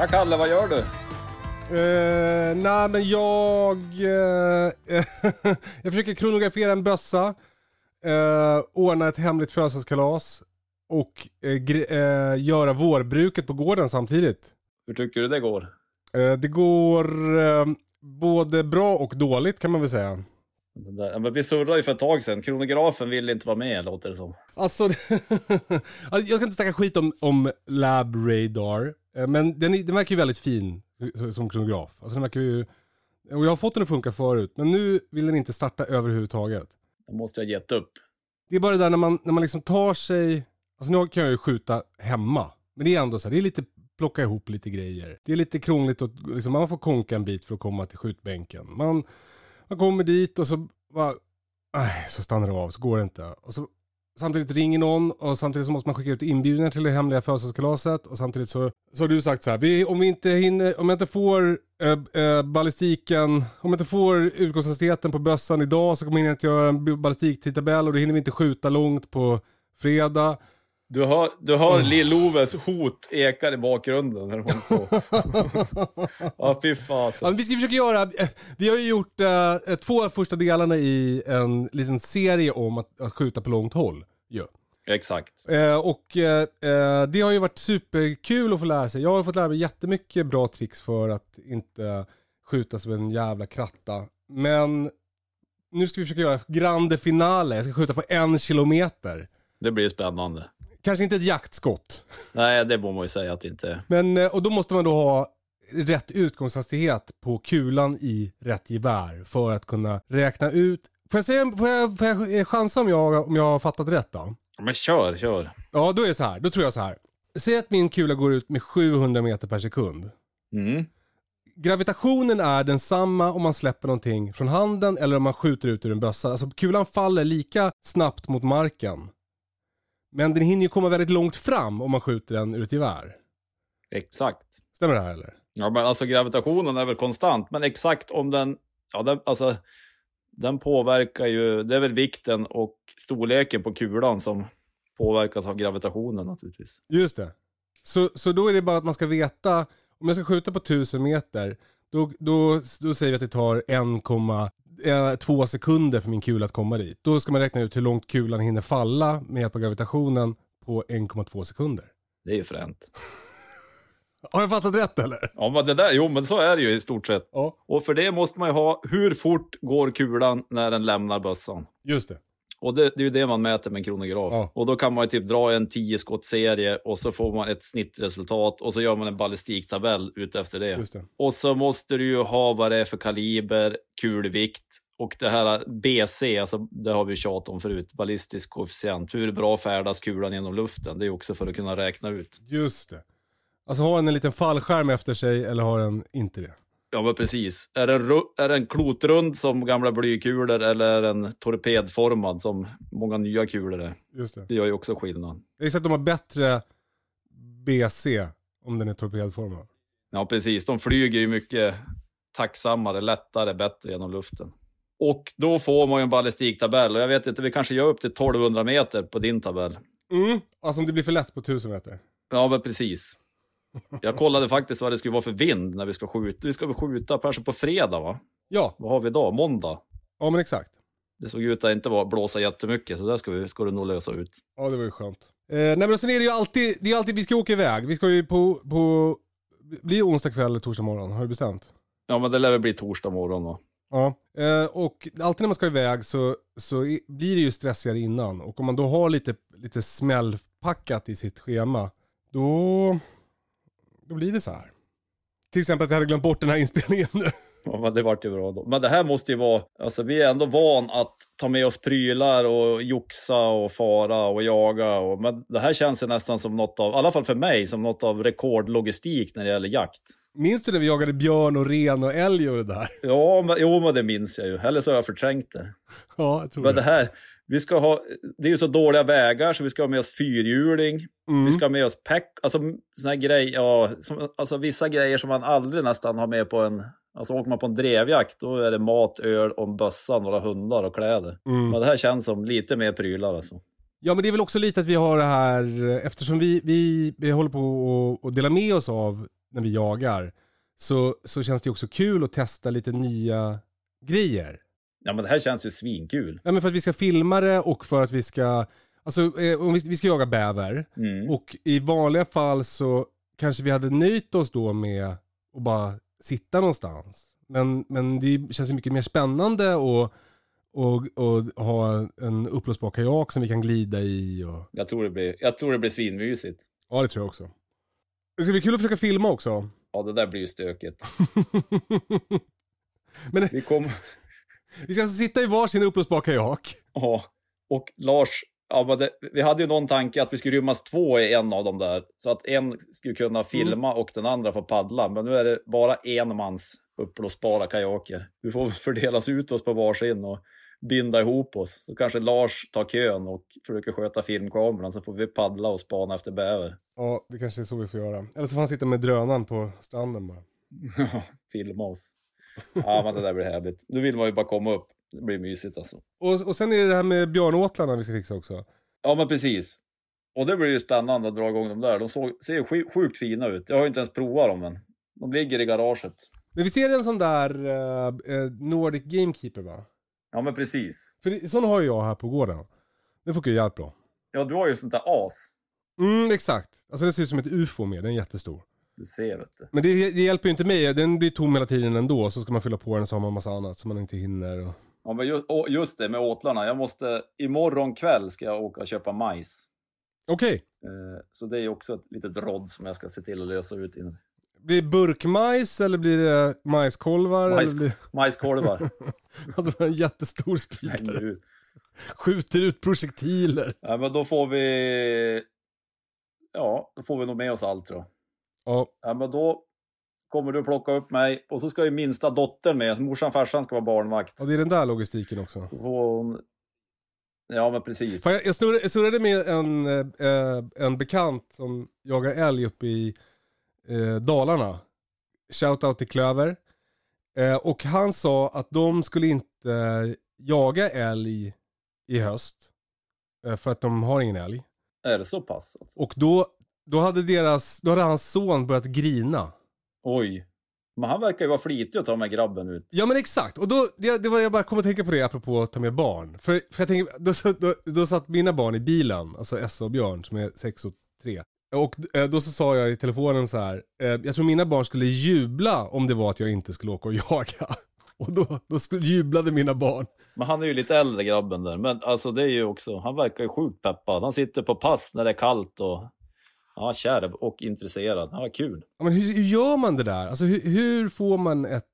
Ja, Kalle, vad gör du? Uh, nej men jag... eh, jag försöker kronografera en bössa, uh, ordna ett hemligt födelsedagskalas och eh, göra vårbruket på gården samtidigt. Hur tycker du det går? Det går både bra och dåligt kan man väl säga. Ja, men vi surrade ju för ett tag sedan. Kronografen ville inte vara med, låter det som. Alltså, alltså, jag ska inte snacka skit om, om Lab Radar, men den, den verkar ju väldigt fin eh, som kronograf. Alltså den verkar ju, och jag har fått den att funka förut, men nu vill den inte starta överhuvudtaget. Jag måste ha gett upp. Det är bara det där när man, när man liksom tar sig, alltså nu kan jag ju skjuta hemma, men det är ändå så här, det är lite plocka ihop lite grejer. Det är lite krångligt och liksom, man får konka en bit för att komma till skjutbänken. Man, man kommer dit och så bara, nej, så stannar det av, så går det inte. Och så, samtidigt ringer någon och samtidigt så måste man skicka ut inbjudningar till det hemliga födelsedagskalaset och samtidigt så, så har du sagt så här, vi, om vi inte hinner, om jag inte får äh, äh, ballistiken, om jag inte får utgångshastigheten på bössan idag så kommer jag inte göra en ballistiktidtabell och då hinner vi inte skjuta långt på fredag. Du hör, du hör Lill-Oves hot ekar i bakgrunden. När hon på. ja, fy fasen. Ja, vi ska försöka göra, eh, vi har ju gjort eh, två första delarna i en liten serie om att, att skjuta på långt håll. Ja. Exakt. Eh, och eh, eh, det har ju varit superkul att få lära sig. Jag har fått lära mig jättemycket bra tricks för att inte skjuta som en jävla kratta. Men nu ska vi försöka göra grande finale. Jag ska skjuta på en kilometer. Det blir spännande. Kanske inte ett jaktskott. Nej, det får man ju säga att det inte är. Men, eh, och då måste man då ha rätt utgångshastighet på kulan i rätt gevär för att kunna räkna ut. Får jag, säga, får jag, får jag eh, chansa om jag, om jag har fattat rätt då? Men kör, kör. Ja, då är det så här. Då tror jag så här. Säg att min kula går ut med 700 meter per sekund. Mm. Gravitationen är densamma om man släpper någonting från handen eller om man skjuter ut ur en bössa. Alltså kulan faller lika snabbt mot marken. Men den hinner ju komma väldigt långt fram om man skjuter den ur ett gevär. Exakt. Stämmer det här eller? Ja, men alltså gravitationen är väl konstant, men exakt om den, ja, den, alltså, den påverkar ju, det är väl vikten och storleken på kulan som påverkas av gravitationen naturligtvis. Just det. Så, så då är det bara att man ska veta, om jag ska skjuta på 1000 meter, då, då, då säger vi att det tar 1,2 sekunder för min kula att komma dit. Då ska man räkna ut hur långt kulan hinner falla med hjälp av gravitationen på 1,2 sekunder. Det är ju fränt. Har jag fattat rätt eller? Ja, men det där, jo, men så är det ju i stort sett. Ja. Och för det måste man ju ha, hur fort går kulan när den lämnar bössan? Just det. Och det, det är ju det man mäter med en kronograf. Ja. Och då kan man ju typ dra en 10 skottserie och så får man ett snittresultat och så gör man en ballistiktabell ut efter det. Just det. Och så måste du ju ha vad det är för kaliber, kulvikt och det här BC, alltså det har vi tjatat om förut, ballistisk koefficient. Hur bra färdas kulan genom luften? Det är också för att kunna räkna ut. Just det. Alltså har den en liten fallskärm efter sig eller har den inte det? Ja, men precis. Är den, är den klotrund som gamla blykulor eller är den torpedformad som många nya kulor är? Just det. Det gör ju också skillnad. Jag gissar att de har bättre BC om den är torpedformad. Ja, precis. De flyger ju mycket tacksammare, lättare, bättre genom luften. Och då får man ju en ballistiktabell. Och jag vet inte, vi kanske gör upp till 1200 meter på din tabell. Mm. Alltså om det blir för lätt på 1000 meter. Ja, men precis. Jag kollade faktiskt vad det skulle vara för vind när vi ska skjuta. Vi ska väl skjuta kanske på fredag va? Ja, Vad har vi idag? Måndag? ja men exakt. Det såg ut att inte blåsa jättemycket, så där ska, vi, ska det nog lösa ut. Ja, det var ju skönt. Eh, nej men sen är det ju alltid, det är alltid, vi ska åka iväg. Vi ska ju på, på blir det onsdag kväll eller torsdag morgon? Har du bestämt? Ja, men det lär väl bli torsdag morgon då. Ja, eh, och alltid när man ska iväg så, så blir det ju stressigare innan. Och om man då har lite, lite smällpackat i sitt schema, då, då blir det så här. Till exempel att jag hade glömt bort den här inspelningen nu. Ja, men det vart ju bra då. Men det här måste ju vara, alltså vi är ändå van att ta med oss prylar och joxa och fara och jaga. Och, men det här känns ju nästan som något av, i alla fall för mig, som något av rekordlogistik när det gäller jakt. Minns du när vi jagade björn och ren och älg och det där? Ja, men, jo, men det minns jag ju. Eller så har jag förträngt det. Ja, jag tror Men det det. här, vi ska ha, det är ju så dåliga vägar så vi ska ha med oss fyrhjuling. Mm. Vi ska ha med oss pack, alltså såna grejer, ja, som, alltså vissa grejer som man aldrig nästan har med på en, alltså åker man på en drevjakt då är det mat, öl och en bössa, några hundar och kläder. Mm. Men det här känns som lite mer prylar alltså. Ja men det är väl också lite att vi har det här, eftersom vi, vi, vi håller på att dela med oss av när vi jagar, så, så känns det också kul att testa lite nya grejer. Ja men det här känns ju svinkul. Ja men för att vi ska filma det och för att vi ska, alltså eh, om vi, vi ska jaga bäver, Mm. och i vanliga fall så kanske vi hade nöjt oss då med att bara sitta någonstans. Men, men det känns ju mycket mer spännande att och, och ha en uppblåsbar kajak som vi kan glida i. Och... Jag, tror det blir, jag tror det blir svinmysigt. Ja, det tror jag också. Det ska bli kul att försöka filma också. Ja det där blir ju stökigt. Men Vi kom, vi ska alltså sitta i varsin uppblåsbar kajak. ja, och Lars, ja, det, vi hade ju någon tanke att vi skulle rymmas två i en av dem där. Så att en skulle kunna filma och den andra får paddla. Men nu är det bara en mans uppblåsbara kajaker. Vi får fördelas ut oss på varsin och binda ihop oss. Så kanske Lars tar kön och försöker sköta filmkameran så får vi paddla och spana efter bäver. Ja, det kanske är så vi får göra. Eller så får han sitta med drönaren på stranden bara. Filma oss. Ja, men det där blir härligt. Nu vill man ju bara komma upp. Det blir mysigt alltså. Och, och sen är det det här med björnåtlarna vi ska fixa också. Ja, men precis. Och det blir ju spännande att dra igång dem där. De såg, ser ju sju- sjukt fina ut. Jag har ju inte ens provat dem än. De ligger i garaget. Men vi ser en sån där eh, eh, Nordic Gamekeeper va? Ja, men precis. För sån har ju jag här på gården. Den funkar ju jävligt bra. Ja, du har ju sånt där as. Mm, exakt. Alltså den ser ut som ett ufo med, den är jättestor. Du ser, vet du. Men det, det hjälper ju inte mig, den blir tom hela tiden ändå. Så ska man fylla på den så har man massa annat som man inte hinner. Och... Ja, men ju, och just det med åtlarna. Jag måste, imorgon kväll ska jag åka och köpa majs. Okej, Eh, så det är också ett litet rodd som jag ska se till att lösa ut innan. blir det burkmajs eller blir det majskolvar? Majs- blir... Majskolvar. Alltså en jättestor spikare. ut. Skjuter ut projektiler. Ja, men då får vi... Ja, då får vi nog med oss allt tror jag. Ja, Ja, men då kommer du plocka upp mig och så ska ju minsta dottern med. Morsan och farsan ska vara barnvakt. och det är den där logistiken också. Så hon... Ja, men precis. Fan, jag, jag, snurrade, jag surrade med en, eh, en bekant som jagar älg uppe i eh, Dalarna. Shoutout till Klöver. Eh, och han sa att de skulle inte jaga älg i höst. Eh, för att de har ingen älg. Är det så pass? Alltså? Och då, då, hade deras, då hade hans son börjat grina. Oj. Men han verkar ju vara flitig att ta med grabben ut. Ja men exakt, och då, det, det var jag bara kom att tänka på det apropå att ta med barn. För, för jag tänker, då, då, då satt mina barn i bilen, alltså Essa och Björn som är sex och tre. Och eh, då så sa jag i telefonen så här, eh, jag tror mina barn skulle jubla om det var att jag inte skulle åka och jaga. Och då, då jublade mina barn. Men han är ju lite äldre grabben där. Men alltså det är ju också, han verkar ju sjukt peppad. Han sitter på pass när det är kallt och ja, kär och intresserad. Ja, kul. Ja, men hur, hur gör man det där? Alltså hur, hur får man ett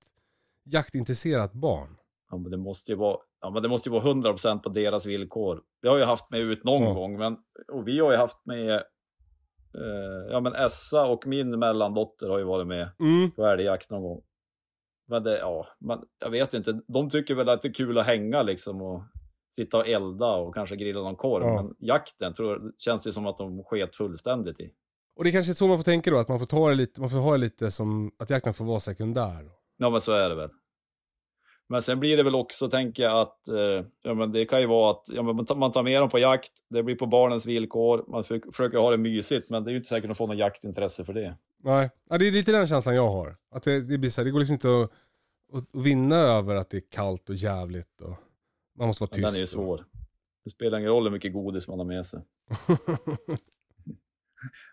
jaktintresserat barn? Ja, men det måste ju vara, ja, men det måste ju vara 100% på deras villkor. Vi har ju haft med ut någon Ja. gång, men, och vi har ju haft med, eh, ja men Essa och min mellandotter har ju varit med Mm. på älgjakt någon gång. Men det, ja, men jag vet inte. De tycker väl att det är kul att hänga liksom och sitta och elda och kanske grilla någon korv. Ja. Men jakten tror, känns det som att de sket fullständigt i. Och det är kanske är så man får tänka då, att man får ta det lite, man får ha det lite som, att jakten får vara sekundär. Ja, men så är det väl. Men sen blir det väl också, tänker jag, att eh, ja, men det kan ju vara att ja, men man, tar, med dem på jakt, det blir på barnens villkor, man för, försöker ha det mysigt, men det är ju inte säkert att få något jaktintresse för det. Nej, ja, det är lite den känslan jag har. Att det, det blir så här, det går liksom inte att, att vinna över att det är kallt och jävligt och man måste vara tyst. den är ju svår. Det spelar ingen roll hur mycket godis man har med sig.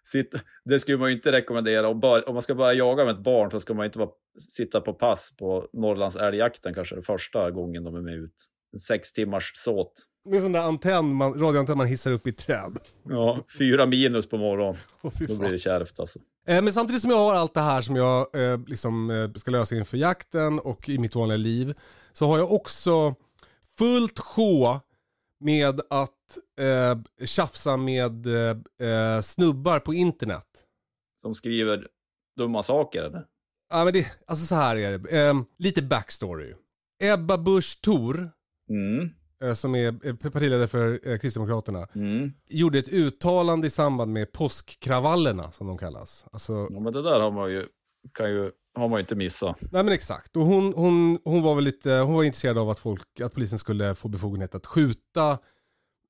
Sitt, det skulle man ju inte rekommendera. Om, bör, om man ska börja jaga med ett barn så ska man inte vara, sitta på pass på Norrlands älgjakten kanske det första gången de är med ut. En sex timmars såt. Med sån där antenn, man, radioantenn man hissar upp i ett träd. Ja, fyra minus på morgonen. Fy Då blir det kärvt alltså. Eh, Men samtidigt som jag har allt det här som jag eh, liksom, eh, ska lösa inför jakten och i mitt vanliga liv så har jag också fullt sjå med att eh, tjafsa med eh, eh, snubbar på internet. Som skriver dumma saker eller? Ja men det, alltså så här är det. Eh, lite backstory. Ebba Busch Thor, Mm, eh, som är eh, partiledare för eh, Kristdemokraterna, mm. gjorde ett uttalande i samband med påskkravallerna som de kallas. Alltså, Ja, men det där har man ju, kan ju, har man ju inte missat. Nej men exakt. Och hon, hon, hon var väl lite, hon var intresserad av att, folk, att polisen skulle få befogenhet att skjuta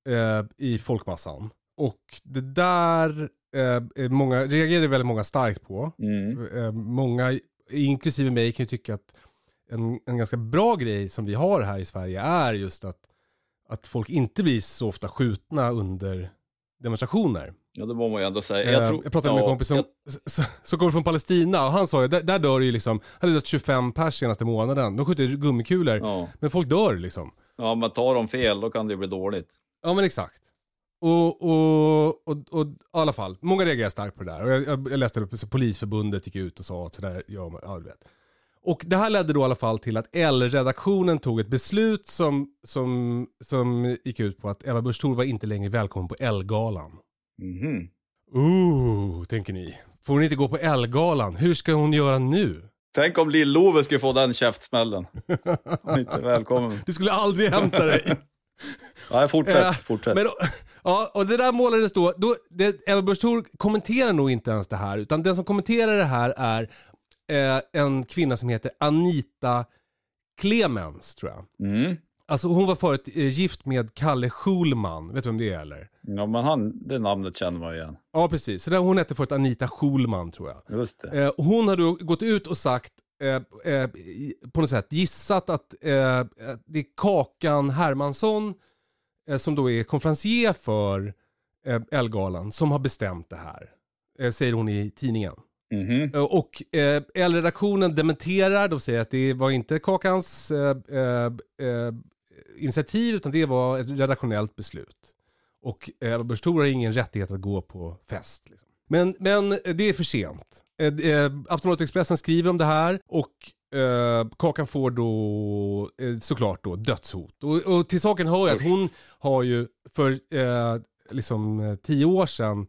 eh, i folkmassan. Och det där eh, många, reagerade väldigt många starkt på. Mm. Eh, många, inklusive mig, kan ju tycka att en, en ganska bra grej som vi har här i Sverige är just att, att folk inte blir så ofta skjutna under demonstrationer. Ja, det må man ju ändå säga. Jag, Jag, tror, jag pratade med en kompis som, jag- som, kommer från Palestina och han sa ju, där, där dör det ju liksom, han hade dött 25 pers senaste månaden. De skjuter gummikulor, Ja. men folk dör liksom. ja, men tar de fel då kan det ju bli dåligt. Ja men exakt. Och, och, och, och i alla fall, många reagerar starkt på det där. Och jag, jag, jag läste upp, så polisförbundet gick ut och sa att sådär gör man, ja du vet. Och det här ledde då i alla fall till att L-redaktionen tog ett beslut som, som, som gick ut på att Eva Busch var inte längre välkommen på L-galan. Mhm. Ooh, tänker ni. Får hon inte gå på L-galan? Hur ska hon göra nu? Tänk om Lill-Ove skulle få den käftsmällen. Han är inte välkommen. Du skulle aldrig hämta dig. Nej, fortsätt. Eh, fortsätt. Men, ja, och det där målades då, då det, Ebba Busch kommenterar nog inte ens det här, utan den som kommenterar det här är eh, en kvinna som heter Anita Clemens, tror jag. Mm. Alltså hon var förut eh, gift med Kalle Schulman, vet du vem det är eller? Ja, men han, det namnet känner man igen. Ja, precis. Så där, hon hette förut Anita Schulman, tror jag. Just det. Eh, hon har då gått ut och sagt, eh, eh, på något sätt gissat att eh, det är Kakan Hermansson, eh, som då är konferencier för Elgalan, som har bestämt det här. Säger hon i tidningen. Mhm. Eh, och eh, L-redaktionen dementerar, de säger att det var inte Kakans eh, eh, initiativ, utan det var ett redaktionellt beslut. Och eh, Busch har ingen rättighet att gå på fest. Liksom. Men, men det är för sent. Eh, eh, Aftonbladet Expressen skriver om det här och eh, Kakan får då eh, såklart då dödshot. Och, och till saken hör jag att hon har ju för eh, liksom eh, tio år sedan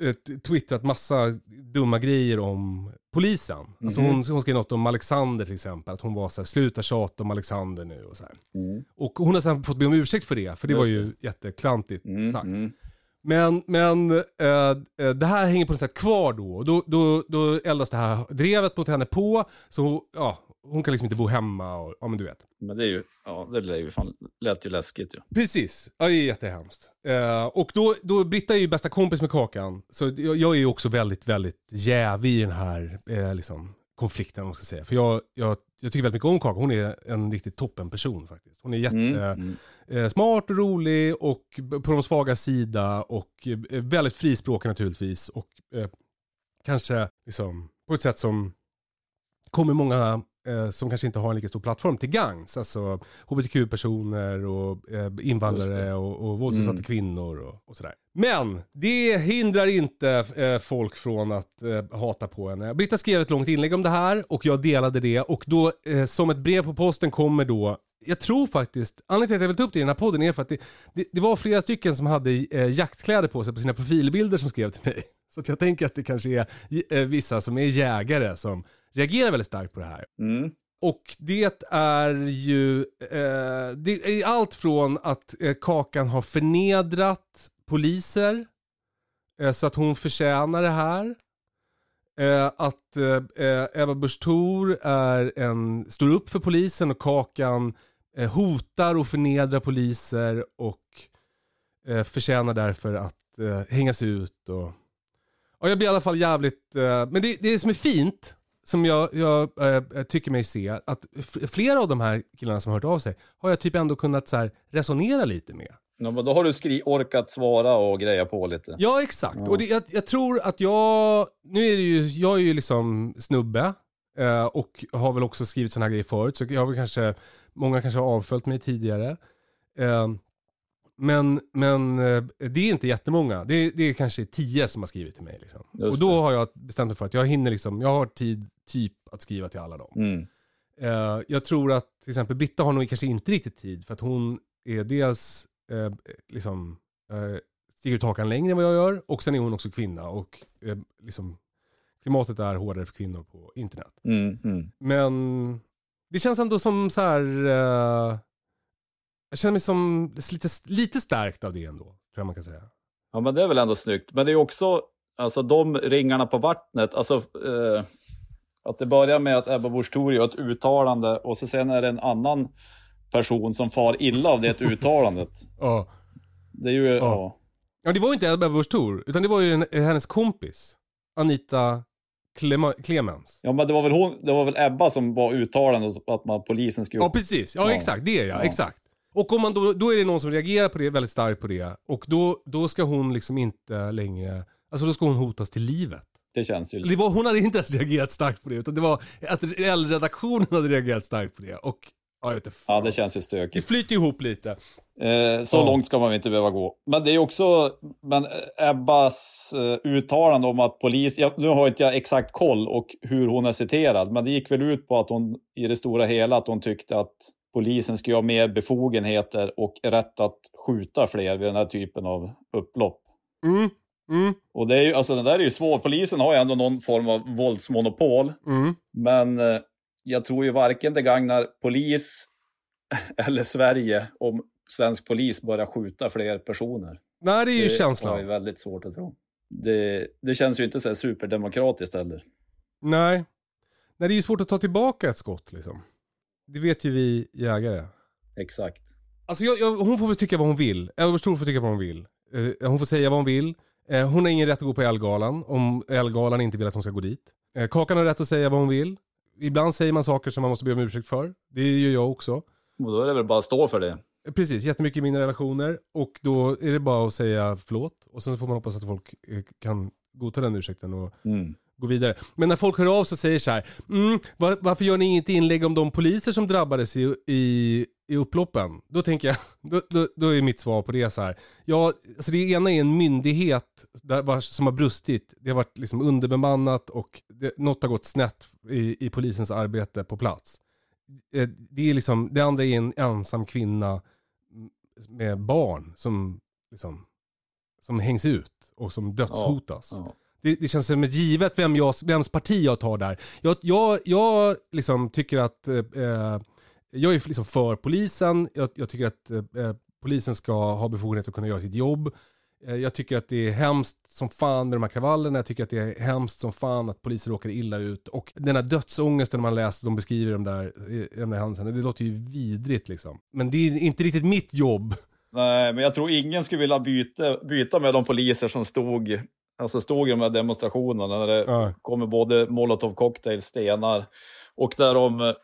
eh, twittrat massa dumma grejer om polisen. Alltså Mhm. hon, hon skrev något om Alexander till exempel, att hon var så här, sluta tjata om Alexander nu och så. Mm. Och hon har sen fått be om ursäkt för det, för det Just var ju jätteklantigt Mm. sagt. Mm. Men, men eh, det här hänger på något sätt kvar då. Då, då, då eldas det här drevet mot henne på. Så ja, hon kan liksom inte bo hemma och, ja men du vet. Men det är ju, ja, det lät ju, fan, lät ju läskigt ju. Precis, ja, det är jättehemskt. Eh, och då, då, Britta är ju bästa kompis med Kakan. Så jag, jag är ju också väldigt, väldigt jävig i den här eh, liksom, konflikten, om man ska säga. För jag, jag, jag tycker väldigt mycket om Kakan. Hon är en riktigt toppen person faktiskt. Hon är jätte... Mm. Mm. Eh, smart och rolig och på de svaga sida och eh, väldigt frispråkig naturligtvis. Och eh, kanske liksom på ett sätt som kommer många eh, som kanske inte har en lika stor plattform till gangs. Alltså hbtq-personer och eh, invandrare och, och våldsutsatta Mm. kvinnor och, och sådär. Men det hindrar inte eh, folk från att eh, hata på henne. Britta skrev ett långt inlägg om det här och jag delade det och då eh, som ett brev på posten kommer då jag tror faktiskt, anledningen till att jag vill ta upp det i den här podden är för att det, det, det var flera stycken som hade eh, jaktkläder på sig på sina profilbilder som skrev till mig. Så jag tänker att det kanske är eh, vissa som är jägare som reagerar väldigt starkt på det här. Mm. Och det är ju, eh, det är allt från att eh, Kakan har förnedrat poliser, eh, så att hon förtjänar det här. Eh, att eh, eh, Ebba Busch är en, står upp för polisen och Kakan hotar och förnedrar poliser och eh, förtjänar därför att eh, hängas ut. Och, och jag blir i alla fall jävligt, eh, men det, det som är fint, som jag, jag eh, tycker mig se, att flera av de här killarna som har hört av sig har jag typ ändå kunnat så här, resonera lite med. Ja, men då har du skri- orkat svara och greja på lite. Ja, exakt. Och det, jag, jag tror att jag, nu är det ju, jag är ju liksom snubbe eh, och har väl också skrivit sådana här grejer förut, så jag har kanske, många kanske har avföljt mig tidigare. Eh, men men eh, det är inte jättemånga, det, det är kanske tio som har skrivit till mig. Liksom. Och då har jag bestämt mig för att jag hinner liksom, jag har tid typ att skriva till alla dem. Mm. Eh, jag tror att till exempel Britta har nog kanske inte riktigt tid för att hon är dels eh, liksom eh, stiger ut hakan längre än vad jag gör och sen är hon också kvinna och eh, liksom klimatet är hårdare för kvinnor på internet. Mm. Mm. Men det känns ändå som så här. Eh, jag känner mig som lite, lite stärkt av det ändå, tror jag man kan säga. Ja, men det är väl ändå snyggt. Men det är också, alltså de ringarna på vattnet, alltså eh, att det börjar med att Ebba Busch Thor gör ett uttalande och så sen är det en annan person som far illa av det uttalandet. Ja. Det är ju, ja. Ja, det var ju inte Ebba Busch Thor, utan det var ju en, hennes kompis, Anita Clema, Clemens. Ja, men det var väl hon, det var väl Ebba som var uttalande att man, polisen skulle... Ja, precis. Ja, Ja. exakt. Det är jag. Ja. Exakt. Och om man då, då är det någon som reagerar på det, väldigt starkt på det. Och då, då ska hon liksom inte längre, alltså då ska hon hotas till livet. Det känns ju... Det var, hon hade inte ens reagerat starkt på det, utan det var att L-redaktionen hade reagerat starkt på det. Och, ja, jag vet inte fan. Ja, det känns ju Det stökigt. flyter ihop lite. Eh, så Ja. långt ska man inte behöva gå. Men det är också men Ebbas eh, uttalande om att polis... Ja, nu har inte jag exakt koll och hur hon är citerad, men det gick väl ut på att hon i det stora hela att hon tyckte att polisen skulle ha mer befogenheter och rätt att skjuta fler vid den här typen av upplopp. Mm, mm, Och det är ju, alltså det där är ju svårt. Polisen har ju ändå någon form av våldsmonopol, mm. men eh, jag tror ju varken det gagnar polis eller Sverige om svensk polis börjar skjuta fler personer. Nej, det är ju Det känslan. har jag väldigt svårt att tro. Det, det känns ju inte så superdemokratiskt heller. Nej. Nej, det är ju svårt att ta tillbaka ett skott liksom. Det vet ju vi jägare. Exakt. Alltså jag, jag, hon får väl tycka vad hon vill. Busch Thor får tycka vad hon vill. Eh, hon får säga vad hon vill. Eh, hon har ingen rätt att gå på Elgalan om Elgalan inte vill att hon ska gå dit. Eh, Kakan har rätt att säga vad hon vill. Ibland säger man saker som man måste be om ursäkt för. Det gör jag också. Och då är det väl bara att stå för det. Precis, jättemycket i mina relationer. Och då är det bara att säga förlåt. Och sen får man hoppas att folk eh, kan godta den ursäkten och Mm. gå vidare. Men när folk hör av sig och säger så här, mm, var, varför gör ni inget inlägg om de poliser som drabbades i, i, i upploppen? Då tänker jag, då, då, då är mitt svar på det så här. Ja, alltså det ena är en myndighet där, som har brustit. Det har varit liksom underbemannat och det, något har gått snett i, i polisens arbete på plats. Eh, Det, är liksom, det andra är en ensam kvinna med barn som, liksom, som hängs ut och som dödshotas. Ja. Det, det känns som ett givet vem jag, vems parti jag tar där. Jag, jag, jag liksom tycker att eh, eh, jag är liksom för polisen. Jag, jag tycker att eh, polisen ska ha befogenhet att kunna göra sitt jobb. Eh, jag tycker att det är hemskt som fan med de här kravallerna. Jag tycker att det är hemskt som fan att poliser råkar illa ut. Och den här dödsångesten man läser, de beskriver de där, i de där händelserna, det låter ju vidrigt liksom. Men det är inte riktigt mitt jobb. Nej, men jag tror ingen skulle vilja byta, byta med de poliser som stod, alltså stod i de här demonstrationerna. När det Ja. kommer både molotov cocktail, stenar och där de,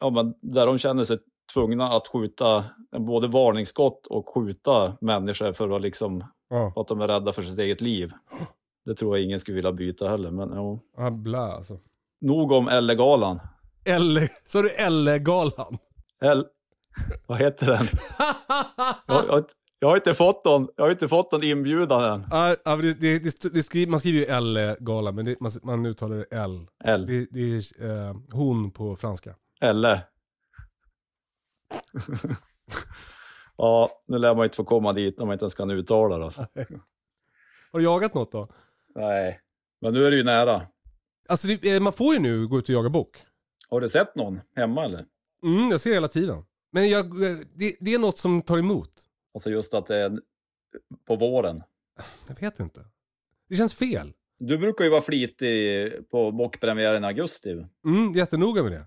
ja, men där de känner sig tvungna att skjuta både varningsskott och skjuta människor för att liksom Ja, för att de är rädda för sitt eget liv. Det tror jag ingen skulle vilja byta heller. Men ja. ja blä alltså. Nog om Elle-galan. Elle, så är det Elle-galan. L... Vad heter den? Jag, jag, jag, har inte fått någon, jag har inte fått någon inbjudan än. Ja, men det, det, det, det skriver, man skriver ju L-gala, men man, man uttalar det L. L. Det, det är eh, hon på franska. Elle. ja, nu lär man inte få komma dit när man inte ens kan uttala det. Alltså. Har du jagat något då? Nej, men nu är det ju nära. Alltså det, eh, man får ju nu gå ut och jaga bock. Har du sett någon hemma eller? Mm, jag ser hela tiden. Men jag, eh, det, det är något som tar emot. Alltså just att det är på våren. Jag vet inte. Det känns fel. Du brukar ju vara flitig på bockpremiären i augusti. Mm, jättenoga med det.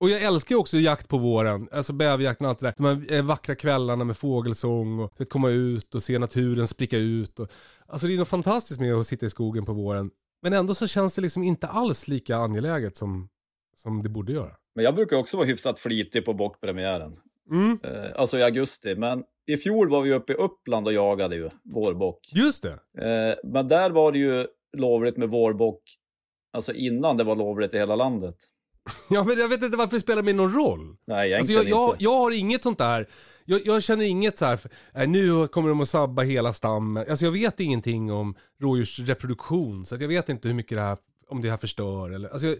Och jag älskar ju också jakt på våren, alltså bäverjakten och allt det där. De här eh, vackra kvällarna med fågelsång och att komma ut och se naturen spricka ut. Och, alltså det är något fantastiskt med att sitta i skogen på våren. Men ändå så känns det liksom inte alls lika angeläget som, som det borde göra. Men jag brukar också vara hyfsat flitig på bockpremiären. Mm. Eh, alltså i augusti. Men i fjol var vi uppe i Uppland och jagade ju vårbock. Just det. Eh, men där var det ju lovligt med vårbock, alltså innan det var lovligt i hela landet. Ja men jag vet inte varför det spelar mig någon roll. Nej, Alltså egentligen jag, jag, jag har inget sånt där, jag, jag känner inget så här, äh, nu kommer de att sabba hela stammen. Alltså jag vet ingenting om rådjursreproduktion, så jag vet inte hur mycket det här, om det här förstör eller, alltså jag,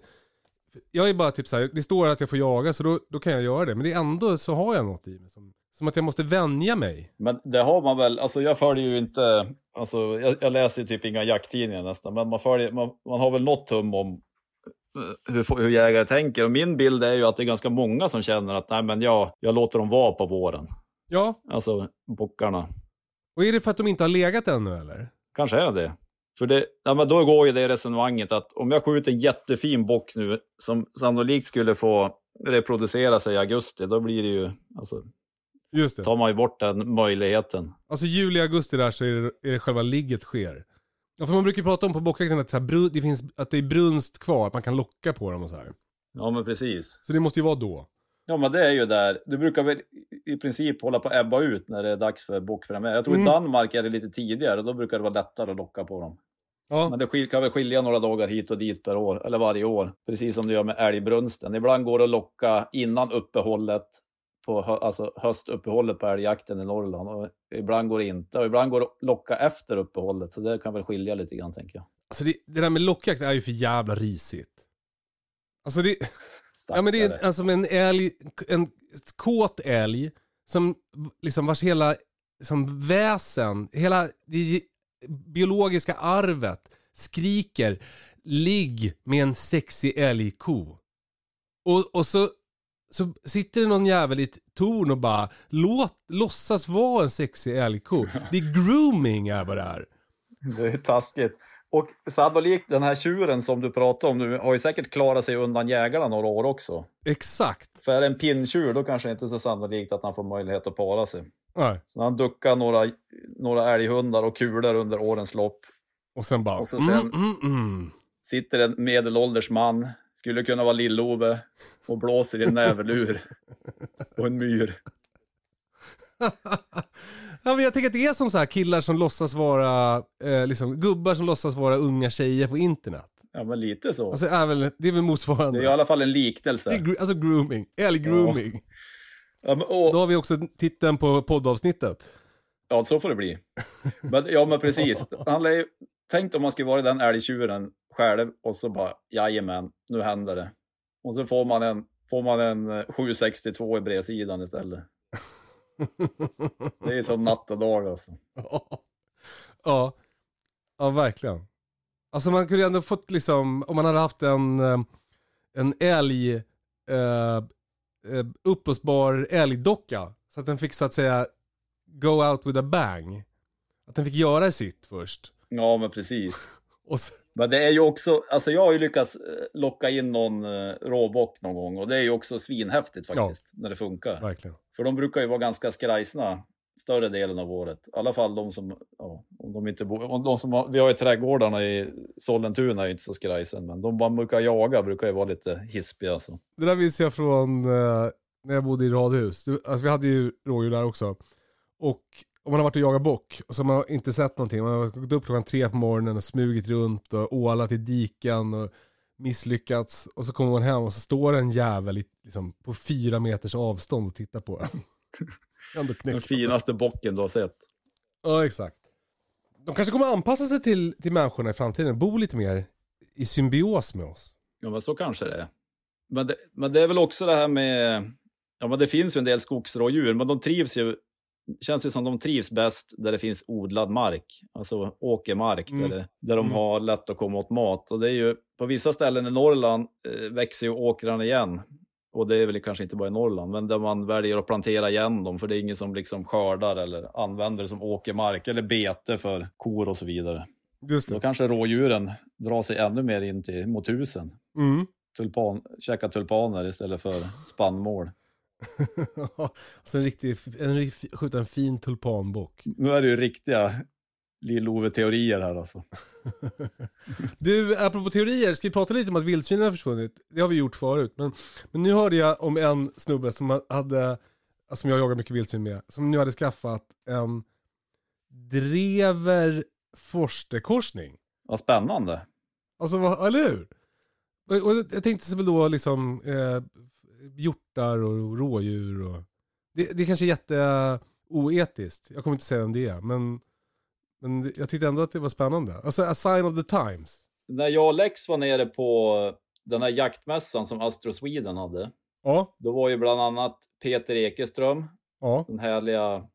jag är bara typ så här, det står att jag får jaga så då, då kan jag göra det. Men det är ändå så har jag något i mig som, som att jag måste vänja mig. Men det har man väl, alltså jag följer ju inte, alltså jag, jag läser ju typ inga jakttidningar nästan, men man, följer, man, man har väl något hum om hur, hur jägare tänker. Och min bild är ju att det är ganska många som känner att nej men jag, jag låter dem vara på våren. Ja, Alltså bockarna. och är det för att de inte har legat ännu eller? Kanske är det. För det, ja, men då går ju det resonemanget att om jag skjuter en jättefin bock nu som sannolikt skulle få reproducera sig i augusti, då blir det ju, alltså, Just det. tar man ju bort den möjligheten. Alltså juli, augusti där så är det, är det själva ligget sker. Ja, för man brukar ju prata om på bockjakten att, så här, bru- det finns, att det är brunst kvar, att man kan locka på dem och så här. Ja, men precis. Så det måste ju vara då. Ja, men det är ju där. Du brukar väl i princip hålla på att ebba ut när det är dags för bockpremiär. Jag tror Mm. i Danmark är det lite tidigare, då brukar det vara lättare att locka på dem. Ja, Men det skil- kan väl skilja några dagar hit och dit per år, eller varje år. Precis som det gör med älgbrunsten. Ibland går det att locka innan uppehållet, på hö- alltså höstuppehållet på älgjakten i Norrland. Och ibland går det inte, och ibland går det att locka efter uppehållet. Så det kan väl skilja lite grann, tänker jag. alltså det, det där med lockjakt är ju för jävla risigt. Alltså det, ja men det är alltså en älg, en kåt älg, som liksom vars hela som väsen, hela det biologiska arvet skriker ligg med en sexig älgko. Och, och så, så sitter det någon jävel i ett torn och bara låt, låtsas vara en sexig älgko. Det är grooming är vad det är. Det är taskigt. Och sannolikt den här tjuren som du pratar om nu har ju säkert klarat sig undan jägarna några år också. Exakt. För är det en pinntjur då kanske det inte är så sannolikt att han får möjlighet att para sig. Nej. Så han duckar några, några älghundar och kulor under årens lopp. Och sen bara... Och så sen- mm, mm, mm. Sitter en medelålders man, skulle kunna vara Lill-Ove, och blåser i en näverlur. och en myr. Ja, men jag tänker att det är som så här killar som låtsas vara, eh, liksom gubbar som låtsas vara unga tjejer på internet. Ja, men lite så. Alltså är väl, det är väl motsvarande. det är i alla fall en liknelse. Det är alltså grooming, älggrooming. Ja, men, och, Då har vi också titeln på poddavsnittet. Ja, så får det bli. Men, ja, men precis. Han ju, tänk om man skulle vara den älgtjuren själv och så bara, jajamän, nu händer det. Och så får man en, får man en eh, 762 i bredsidan istället. Det är som natt och dag alltså. ja. ja, verkligen. Alltså man kunde ändå fått liksom, om man hade haft en, eh, en älg, eh, eh, uppblåsbar älgdocka. Så att den fick så att säga go out with a bang. Att den fick göra sitt först. Ja, men precis. Och så, Men det är ju också, alltså jag har ju lyckats eh, locka in någon eh, råbock någon gång och det är ju också svinhäftigt faktiskt, när det funkar. verkligen. För de brukar ju vara ganska skrajsna större delen av året. I alla fall de som, ja, om de inte bor, om de som har, vi har ju trädgårdarna i Sollentuna är ju inte så skrajsen, men de man brukar jaga brukar ju vara lite hispiga alltså. Det där visste jag från eh, när jag bodde i radhus. Alltså vi hade ju rådjur där också. Och om man har varit och jagat bock och så har man inte sett någonting. Man har gått upp klockan tre på morgonen och smugit runt och ålat i diken och misslyckats. Och så kommer man hem och så står en jävel i, liksom, på fyra meters avstånd och tittar på en. Ändå Den finaste bocken du har sett. Ja, exakt. De kanske kommer anpassa sig till, till människorna i framtiden. Bo lite mer i symbios med oss. Ja, men så kanske det är. Men det, men det är väl också det här med, ja men det finns ju en del skogsrådjur, men de trivs ju, känns ju som de trivs bäst där det finns odlad mark, alltså åkermark, Mm. där, det, där de Mm. har lätt att komma åt mat. Och det är ju, på vissa ställen i Norrland eh, växer ju åkrarna igen. Och det är väl kanske inte bara i Norrland, men där man väljer att plantera igen dem, för det är ingen som liksom skördar eller använder det som åkermark eller bete för kor och så vidare. Just Då det. kanske rådjuren drar sig ännu mer in till, mot husen. Mm. Tulpan, käka tulpaner istället för spannmål. alltså en riktig, en, skjuta en fin tulpanbock. Nu är det ju riktiga Lill-Ove-teorier här alltså. Du, apropå teorier, ska vi prata lite om att vildsvinen har försvunnit? Det har vi gjort förut, men, men nu hörde jag om en snubbe som hade, som jag jagar mycket vildsvin med, som nu hade skaffat en drever forsterkorsning. Vad spännande. Alltså, vad, eller hur? Och, och jag tänkte så väl då liksom eh, hjortar och rådjur och... Det, det är kanske är jätteoetiskt, jag kommer inte säga vem det är, men, men jag tyckte ändå att det var spännande. Alltså a sign of the times. När jag och Lex var nere på den här jaktmässan som Astro Sweden hade, Ja, då var ju bland annat Peter Ekeström, ja. den härliga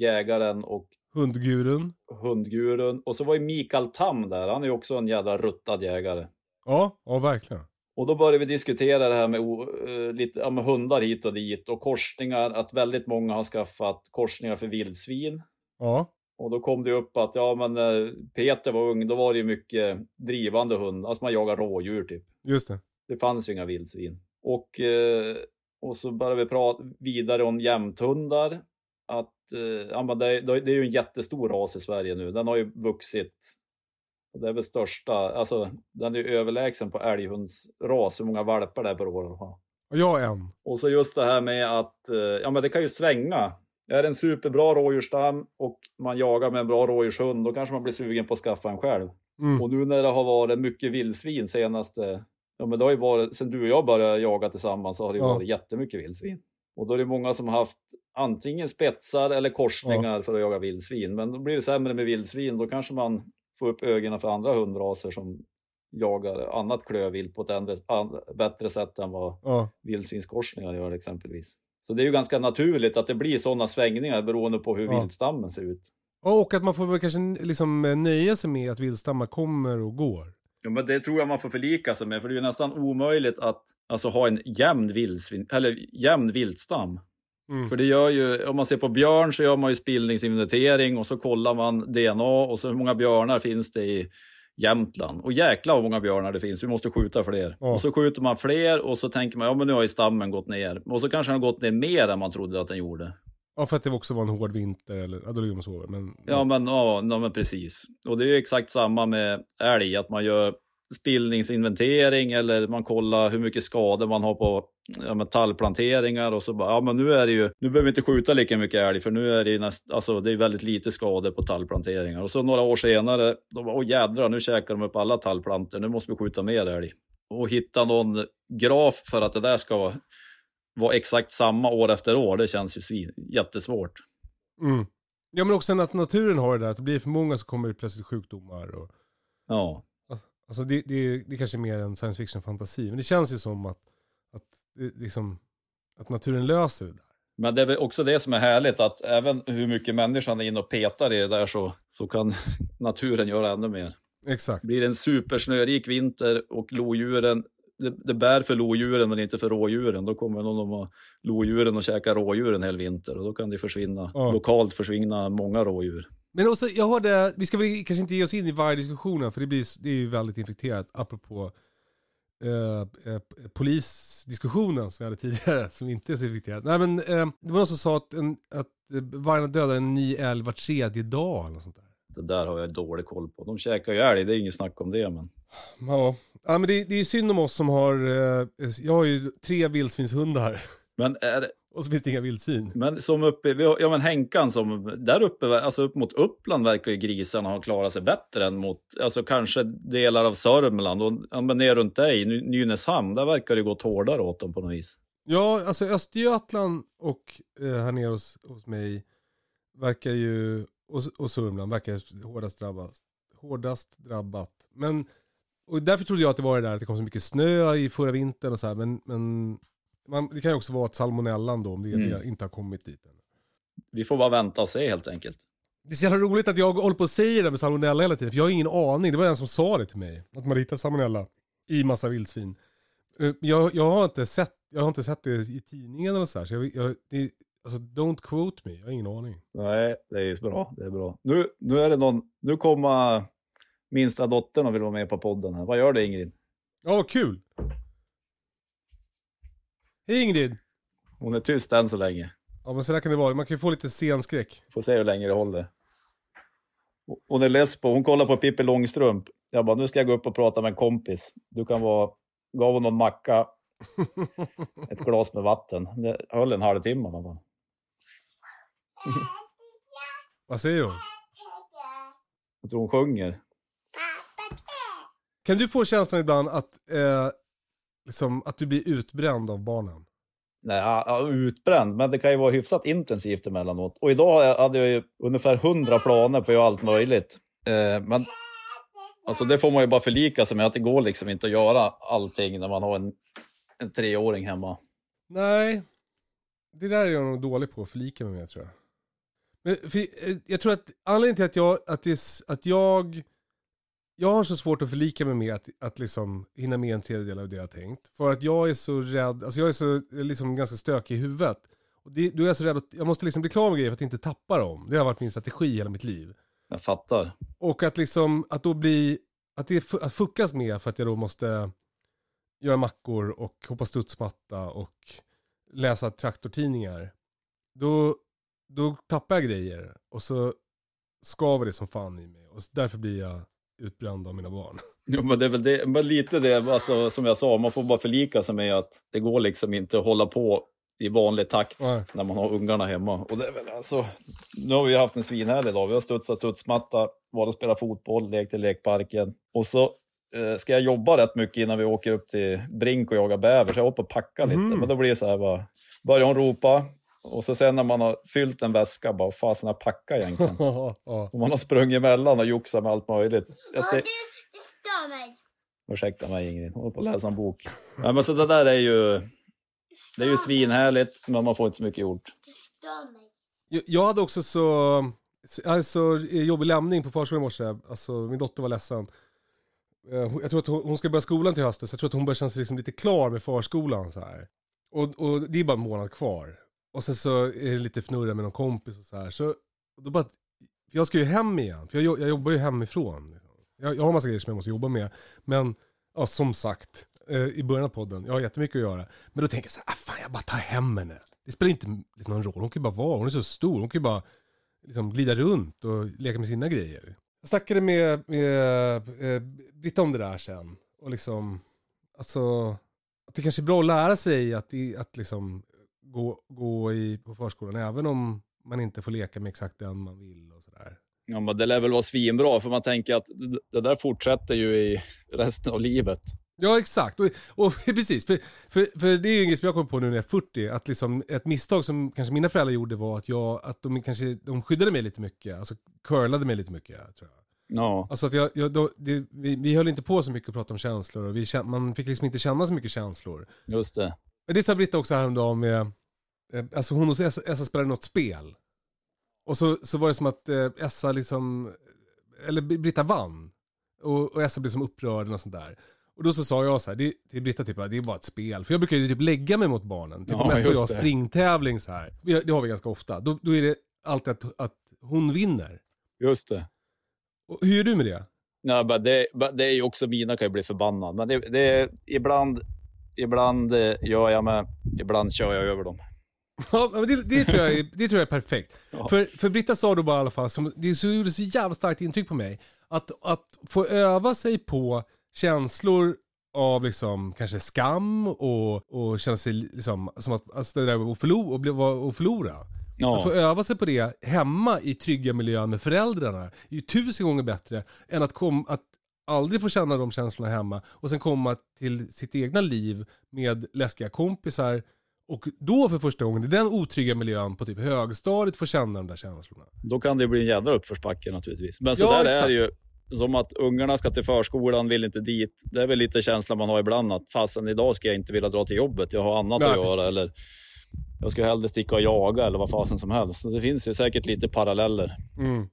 jägaren och Hundgurun. hundgurun. Och så var ju Mikael Tam där, han är ju också en jävla ruttad jägare. Ja, ja verkligen. Och då började vi diskutera det här med, eh, lite, ja, med hundar hit och dit och korsningar, att väldigt många har skaffat korsningar för vildsvin. Ja, Och då kom det upp att, ja men när Peter var ung, då var det ju mycket drivande hund, alltså man jagar rådjur typ. just det. Det fanns ju inga vildsvin. Och, eh, och så började vi prata vidare om jämthundar. Att, eh, ja, men det, det är ju en jättestor ras i Sverige nu. Den har ju vuxit. Det är väl största, alltså den är överlägsen på älghundsras, hur många valpar det är per år. Och jag en. Och så just det här med att, eh, ja men det kan ju svänga. Är det en superbra rådjursstam och man jagar med en bra rådjurshund, då kanske man blir sugen på att skaffa en själv. Mm. Och nu när det har varit mycket vildsvin senaste, ja men det har ju varit, sen du och jag började jaga tillsammans så har det ju Ja. varit jättemycket vildsvin. Och då är det många som har haft antingen spetsar eller korsningar för att jaga vildsvin. Men då blir det sämre med vildsvin, då kanske man får upp ögonen för andra hundraser som jagar annat klövvilt på ett ändre, an, bättre sätt än vad Ja, vildsvinskorsningar gör exempelvis. Så det är ju ganska naturligt att det blir sådana svängningar beroende på hur Ja. viltstammen ser ut. och att man får väl kanske liksom eh, nöja sig med att vildstammar kommer och går. Ja, men det tror jag man får förlika sig med, för det är ju nästan omöjligt att alltså, ha en jämn, vildsvin, eller jämn viltstam. Mm. För det gör ju, om man ser på björn så gör man ju spillningsinventering och så kollar man DNA och så hur många björnar finns det i Jämtland. Och jäkla vad många björnar det finns, vi måste skjuta fler. Ja. Och så skjuter man fler och så tänker man, ja men nu har ju stammen gått ner. Och så kanske den har gått ner mer än man trodde att den gjorde. Ja, för att det också var en hård vinter eller, ja då ligger man och sover. Men, Ja men, ja, ja, men precis. Och det är ju exakt samma med älg, att man gör spillningsinventering eller man kollar hur mycket skador man har på ja, med tallplanteringar och så bara, ja men nu är det ju, nu behöver vi inte skjuta lika mycket älg för nu är det ju näst, alltså det är väldigt lite skador på tallplanteringar. Och så några år senare, då bara, åh jädrar, nu käkar de upp alla tallplantor, nu måste vi skjuta mer älg. Och hitta någon graf för att det där ska vara exakt samma år efter år, det känns ju svin, jättesvårt. Mm. Ja men också att naturen har det där, att det blir för många så kommer det plötsligt sjukdomar. Och, Ja. Alltså det, det, det kanske är mer en science fiction fantasi, men det känns ju som att, att, det, liksom, att naturen löser det där. Men det är väl också det som är härligt, att även hur mycket människan är inne och petar i det där så, så kan naturen göra ännu mer. Exakt. Blir det en supersnörik vinter och lodjuren, det, det bär för lodjuren men inte för rådjuren, då kommer någon av lodjuren och käkar rådjuren hela vinter och då kan det försvinna, Ja. lokalt försvinna många rådjur. Men också, jag hörde, vi ska väl kanske inte ge oss in i varje diskussion för det, blir, det är ju väldigt infekterat, apropå eh, eh, polisdiskussionen som vi hade tidigare, som inte är så infekterat. Nej men, eh, det var någon som sa att, en, att eh, vargarna dödar en ny älg var tredje dag eller sånt där. Det där har jag dålig koll på. De käkar ju älg, det är inget snack om det. Men... Ja, ja men det, det är ju synd om oss som har, eh, jag har ju tre vildsvinshundar Men, är, det- och så finns det inga vildsvin. men som uppe, ja men Henkan som, där uppe, alltså upp mot Uppland verkar ju grisarna ha klarat sig bättre än mot, alltså kanske delar av Sörmland och ja, men ner runt dig, Ny- Nynäshamn, där verkar det gått hårdare åt dem på något vis. Ja, alltså Östergötland och eh, här nere hos, hos mig verkar ju, och, och Sörmland verkar hårdast drabbat. Hårdast drabbat. Men, och därför trodde jag att det var det där att det kom så mycket snö i förra vintern och så här, men, men man, det kan ju också vara att salmonellan då, om det, Mm. det inte har kommit dit än. Vi får bara vänta och se helt enkelt. Det är så jävla roligt att jag håller på och säger det med salmonella hela tiden, för jag har ingen aning. Det var en som sa det till mig, att man hittar salmonella i massa vildsvin. Eh, Jag, jag, har inte sett, jag har inte sett det i tidningen eller så här, så jag, jag, det, alltså don't quote me, jag har ingen aning. Nej, det är bra. Det är bra. Nu, nu är det någon, nu kommer minsta dottern och vill vara med på podden. här. Vad gör du Ingrid? Ja, vad kul. Hej Ingrid. Hon är tyst än så länge. Ja men så där kan det vara, man kan ju få lite scenskräck. Får se hur länge det håller. Hon är less på, hon kollar på Pippi Långstrump. Jag bara, nu ska jag gå upp och prata med en kompis. Du kan vara, gav hon någon macka, ett glas med vatten. Det höll en halvtimme i alla fall. Vad säger hon? Jag tror hon sjunger. Kan du få känslan ibland att, eh, liksom, att du blir utbränd av barnen? Nej, ja, utbränd, men det kan ju vara hyfsat intensivt emellanåt. Och idag hade jag ju ungefär hundra planer på att göra allt möjligt. Eh, men alltså det får man ju bara förlika sig med, att det går liksom inte att göra allting när man har en, en treåring hemma. Nej, det där är jag nog dålig på att förlika mig med tror jag. Men, för, eh, jag tror att anledningen till att jag, att, det, att jag, jag har så svårt att förlika mig med att, att liksom hinna med en tredjedel av det jag har tänkt. För att jag är så rädd, alltså jag är så liksom ganska stökig i huvudet. Och det, då är jag så rädd att jag måste liksom bli klar med grejer för att inte tappa dem. Det har varit min strategi hela mitt liv. Jag fattar. Och att liksom, att då bli, att det att fuckas med för att jag då måste göra mackor och hoppa studsmatta och läsa traktortidningar. Då, då tappar jag grejer och så skaver det som fan i mig. Och därför blir jag utbränd av mina barn. Jo, men det är väl det, men lite det, alltså, som jag sa, man får bara förlika sig med att det går liksom inte att hålla på i vanlig takt Nej. när man har ungarna hemma. Och det är väl alltså, nu har vi haft en svinhärlig dag. Vi har studsat studsmatta, varit och spelat fotboll, lekt i lekparken. Och så eh, ska jag jobba rätt mycket innan vi åker upp till Brink och jagar bäver, så jag hoppar och packar lite. Mhm. Men då blir det så här bara, börjar hon ropa. Och så sen när man har fyllt en väska, bara fasen jag packa egentligen. Och man har sprungit emellan och joxat med allt möjligt. Jag Ja, ste- du, det stör mig. Ursäkta mig Ingrid, hon håller på att läsa en bok. Ja, men så det där är ju, det är ju svinhärligt, men man får inte så mycket gjort. Det stör mig. Jag, jag hade också så, alltså jobbig lämning på förskolan i morse. Alltså min dotter var ledsen. Eh, Jag tror att hon, hon ska börja skolan till hösten, så jag tror att hon börjar känna sig liksom lite klar med förskolan så här. Och, och det är bara en månad kvar. Och sen så är det lite fnurra med någon kompis och så här. Så då bara, för jag ska ju hem igen, för jag, jag jobbar ju hemifrån. liksom. Jag, jag har massa grejer som jag måste jobba med. Men, ja som sagt, eh, i början av podden, jag har jättemycket att göra. Men då tänker jag så här, ah, fan jag bara tar hem henne. Det spelar inte liksom någon roll, hon kan ju bara vara, hon är så stor, hon kan ju bara liksom glida runt och leka med sina grejer. Jag snackade med, med eh, Britta om det där sen. Och liksom, alltså, att det kanske är bra att lära sig att, att liksom gå, gå i, på förskolan, även om man inte får leka med exakt den man vill och sådär. Ja, men det lär väl vara svinbra, för man tänker att det- där fortsätter ju i resten av livet. Ja exakt, och, och precis. För, för, för det är ju grej som jag kommer på nu när jag är 40, att liksom ett misstag som kanske mina föräldrar gjorde var att, jag, att de kanske de skyddade mig lite mycket, alltså curlade mig lite mycket tror jag. Ja, Alltså att jag, jag, då, det, vi, vi höll inte på så mycket att prata om känslor och vi, man fick liksom inte känna så mycket känslor. just det. Det sa Britta också häromdagen med, eh, alltså hon och Essa, spelade något spel. Och så, så var det som att eh, Essa liksom, eller Britta vann. Och, och Essa blev som upprörd och sånt där. Och då så sa jag så här, det, till Britta typ, det är bara ett spel. För jag brukar ju typ lägga mig mot barnen. Typ Ja, om Essa och jag det. har springtävling så här. Det har vi ganska ofta. Då, då är det alltid att, att hon vinner. Just det. Och hur gör du med det? Ja, men det, men det är ju också mina kan ju bli förbannad. Men det, det är ibland, ibland eh, gör jag med, ibland kör jag över dem. Ja, men det, det, tror jag är, det tror jag är perfekt. Ja. För, för Britta sa då bara i alla fall, som, det så gjorde så jävla starkt intryck på mig, att, att få öva sig på känslor av liksom kanske skam och, och känna sig liksom, som att, alltså det där att förlora, och, förlora. Att få Ja, öva sig på det hemma i trygga miljön med föräldrarna är ju tusen gånger bättre än att, kom, att aldrig få känna de känslorna hemma och sen komma till sitt egna liv med läskiga kompisar och då för första gången i den otrygga miljön på typ högstadiet få känna de där känslorna. då kan det bli en jävla uppförsbacke naturligtvis. Men så Ja, där är exakt. det ju. Som att ungarna ska till förskolan, vill inte dit. Det är väl lite känslan man har ibland att fasen idag ska jag inte vilja dra till jobbet, jag har annat Nej, att göra. precis. Eller jag ska hellre sticka och jaga eller vad fasen som helst. Så det finns ju säkert lite paralleller. Mm.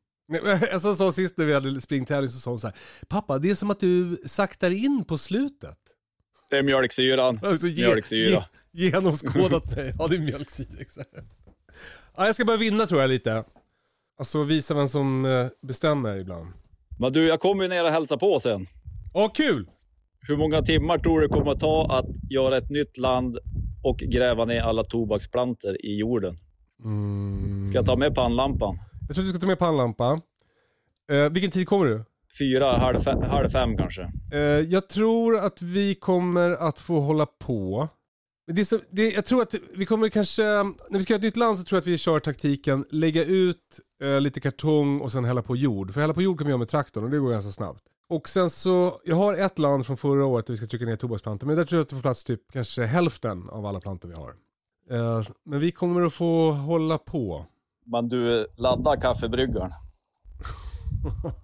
Jag sa sist när vi hade springtävling så sa hon så här, pappa det är som att du saktar in på slutet. Det är mjölksyran. Jag har så ge, Mjölksyra. Ge, genomskådat mig. Ja, det är mjölksyra. Exakt. Ja, jag ska börja vinna tror jag lite. Alltså visa vem som eh, bestämmer ibland. Men du, jag kommer ju ner och hälsa på sen. Ja, kul! Hur många timmar tror du det kommer att ta att göra ett nytt land och gräva ner alla tobaksplantor i jorden? Mm. Ska jag ta med pannlampan? Jag tror att du ska ta med pannlampa. Eh, vilken tid kommer du? Fyra, halv fem, halv fem kanske. Eh, jag tror att vi kommer att få hålla på. Men Det så, det, jag tror att vi kommer kanske, när vi ska göra ett nytt land så tror jag att vi kör taktiken lägga ut eh, lite kartong och sen hälla på jord. För hälla på jord kan vi göra med traktorn och det går ganska snabbt. Och sen så, jag har ett land från förra året där vi ska trycka ner tobaksplantor. Men där tror jag att det får plats typ kanske hälften av alla plantor vi har. Eh, men vi kommer att få hålla på. Men du, ladda kaffebryggaren.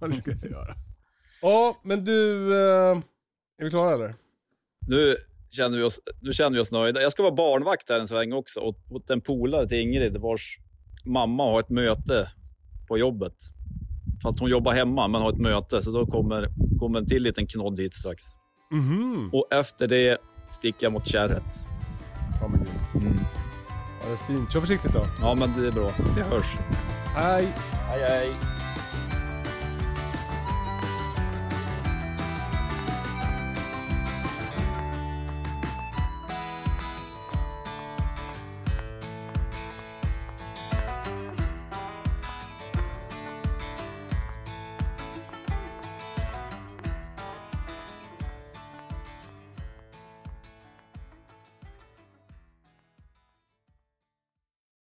det ska jag göra. Ja, men du, eh, är vi klara eller? Nu känner, vi oss, nu känner vi oss nöjda. Jag ska vara barnvakt här en sväng också åt, åt en polare till Ingrid vars mamma har ett möte på jobbet. Fast hon jobbar hemma men har ett möte så då kommer, kommer en till liten knodd hit strax. Mhm. Och efter det sticker jag mot kärret. Ja men gud. Mm. Ja, det är fint. Kör försiktigt då. Ja men det är bra. Vi hörs. Hej. Hej hej.